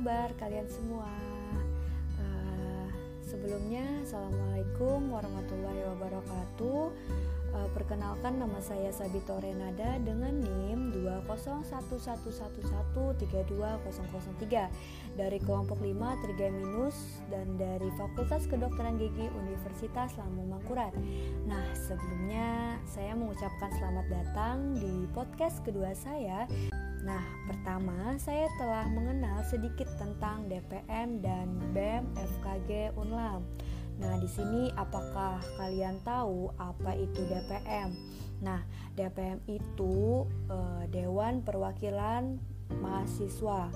kabar kalian semua? Uh, sebelumnya, assalamualaikum warahmatullahi wabarakatuh. Uh, perkenalkan nama saya Sabito Renada dengan NIM 2011111320003 dari kelompok 5 Trigeminus dan dari Fakultas Kedokteran Gigi Universitas Lampung Mangkurat. Nah, sebelumnya saya mengucapkan selamat datang di podcast kedua saya. Nah, pertama saya telah mengenal sedikit tentang DPM dan BEM FKG Unlam. Nah, di sini apakah kalian tahu apa itu DPM? Nah, DPM itu e, Dewan Perwakilan Mahasiswa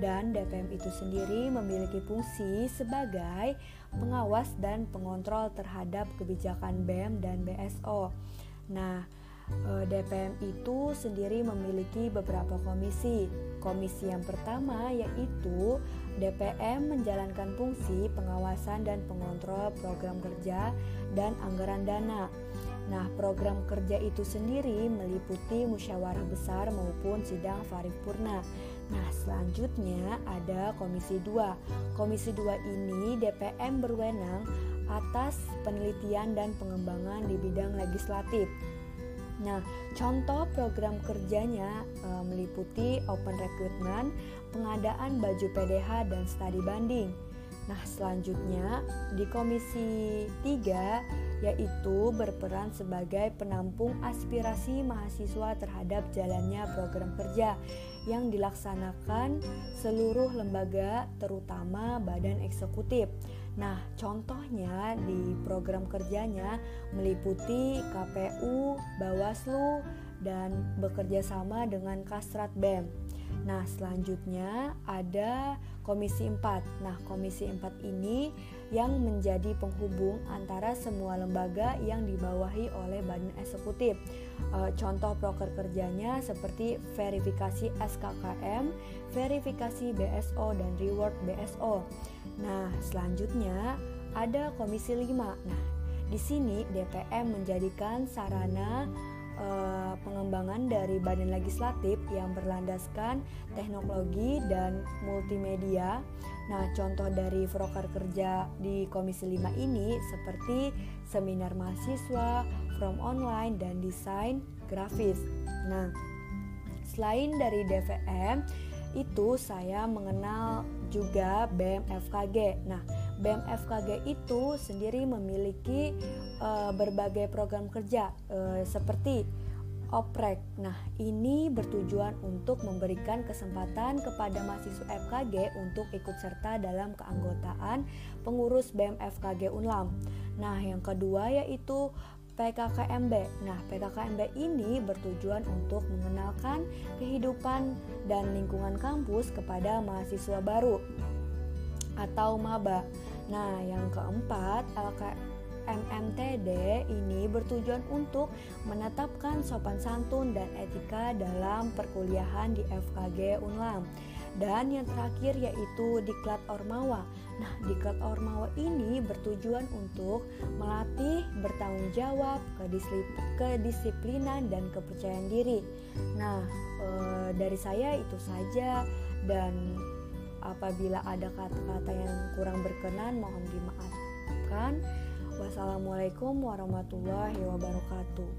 dan DPM itu sendiri memiliki fungsi sebagai pengawas dan pengontrol terhadap kebijakan BEM dan BSO. Nah, DPM itu sendiri memiliki beberapa komisi. Komisi yang pertama yaitu DPM menjalankan fungsi pengawasan dan pengontrol program kerja dan anggaran dana. Nah, program kerja itu sendiri meliputi musyawarah besar maupun sidang paripurna. Nah, selanjutnya ada Komisi 2. Komisi 2 ini DPM berwenang atas penelitian dan pengembangan di bidang legislatif. Nah, contoh program kerjanya e, meliputi open recruitment, pengadaan baju PDH dan studi banding. Nah, selanjutnya di Komisi 3 yaitu berperan sebagai penampung aspirasi mahasiswa terhadap jalannya program kerja yang dilaksanakan seluruh lembaga terutama badan eksekutif. Nah, contohnya di program kerjanya meliputi KPU, Bawaslu, dan bekerja sama dengan Kasrat BEM. Nah, selanjutnya ada Komisi 4. Nah, Komisi 4 ini yang menjadi penghubung antara semua lembaga yang dibawahi oleh Badan Eksekutif. E, contoh proker kerjanya seperti verifikasi SKKM, verifikasi BSO dan reward BSO. Nah, selanjutnya ada Komisi 5. Nah, di sini DPM menjadikan sarana uh, pengembangan dari badan legislatif yang berlandaskan teknologi dan multimedia. Nah, contoh dari proker kerja di Komisi 5 ini seperti seminar mahasiswa, from online dan desain grafis. Nah, selain dari DVM, itu saya mengenal juga BMFKG. Nah, BMFKG itu sendiri memiliki uh, berbagai program kerja uh, seperti oprek. Nah, ini bertujuan untuk memberikan kesempatan kepada mahasiswa FKG untuk ikut serta dalam keanggotaan pengurus BMFKG Unlam. Nah, yang kedua yaitu PKKMB. Nah, PKKMB ini bertujuan untuk mengenalkan kehidupan dan lingkungan kampus kepada mahasiswa baru atau maba. Nah, yang keempat, LKMMTD ini bertujuan untuk menetapkan sopan santun dan etika dalam perkuliahan di FKG Unlam. Dan yang terakhir yaitu Diklat Ormawa. Nah, Diklat Ormawa ini bertujuan untuk melatih bertanggung jawab, kedisiplinan dan kepercayaan diri. Nah, e, dari saya itu saja dan Apabila ada kata-kata yang kurang berkenan, mohon dimaafkan. Wassalamualaikum warahmatullahi wabarakatuh.